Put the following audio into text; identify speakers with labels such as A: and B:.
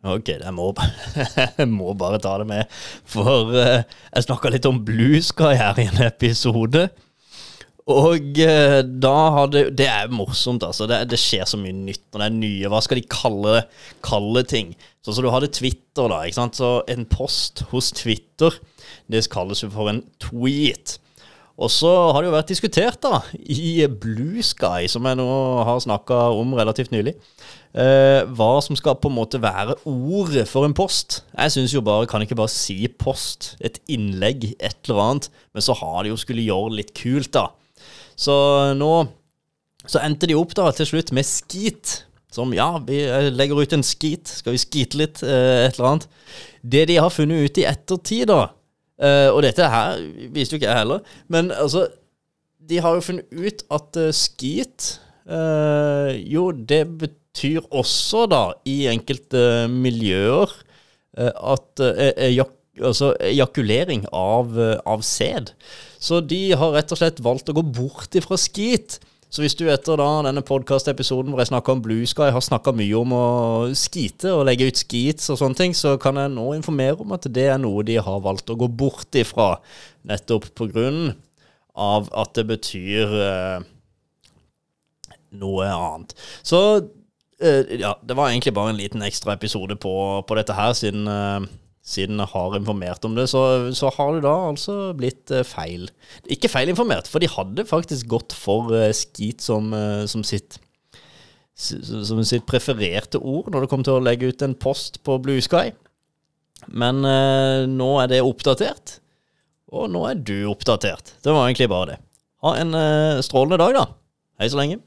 A: Ok, jeg må, jeg må bare ta det med. For eh, jeg snakka litt om Blue Sky her i en episode. Og eh, da hadde Det er morsomt, altså. Det, det skjer så mye nytt når det er nye Hva skal de kalle, kalle ting? Sånn som du hadde Twitter, da. ikke sant? Så en post hos Twitter, det kalles jo for en tweet. Og så har det jo vært diskutert da, i Blue Sky, som jeg nå har snakka om relativt nylig, eh, hva som skal på en måte være ordet for en post. Jeg syns jo bare, kan ikke bare si post, et innlegg, et eller annet, men så har de jo skulle gjøre litt kult, da. Så nå så endte de opp da til slutt med skit. Som ja, vi legger ut en skit, skal vi skite litt, eh, et eller annet. Det de har funnet ut i ettertid, da, Uh, og dette her viste jo ikke jeg heller. Men altså, de har jo funnet ut at uh, skit uh, Jo, det betyr også, da, i enkelte miljøer, at ejak altså ejakulering av, av sæd. Så de har rett og slett valgt å gå bort ifra skit. Så hvis du etter da denne podkast-episoden hvor jeg snakka om Blue Sky, har snakka mye om å skite og legge ut skits og sånne ting, så kan jeg nå informere om at det er noe de har valgt å gå bort ifra, nettopp på grunn av at det betyr eh, noe annet. Så eh, ja, det var egentlig bare en liten ekstra episode på, på dette her, siden eh, siden jeg har informert om det, så, så har det da altså blitt uh, feil. Ikke feilinformert, for de hadde faktisk gått for uh, skit som, uh, som, sitt som sitt prefererte ord når det kom til å legge ut en post på Blue Sky. Men nå er det oppdatert, og nå er du oppdatert. Det var egentlig bare det. Ha en strålende dag, da. Hei så lenge.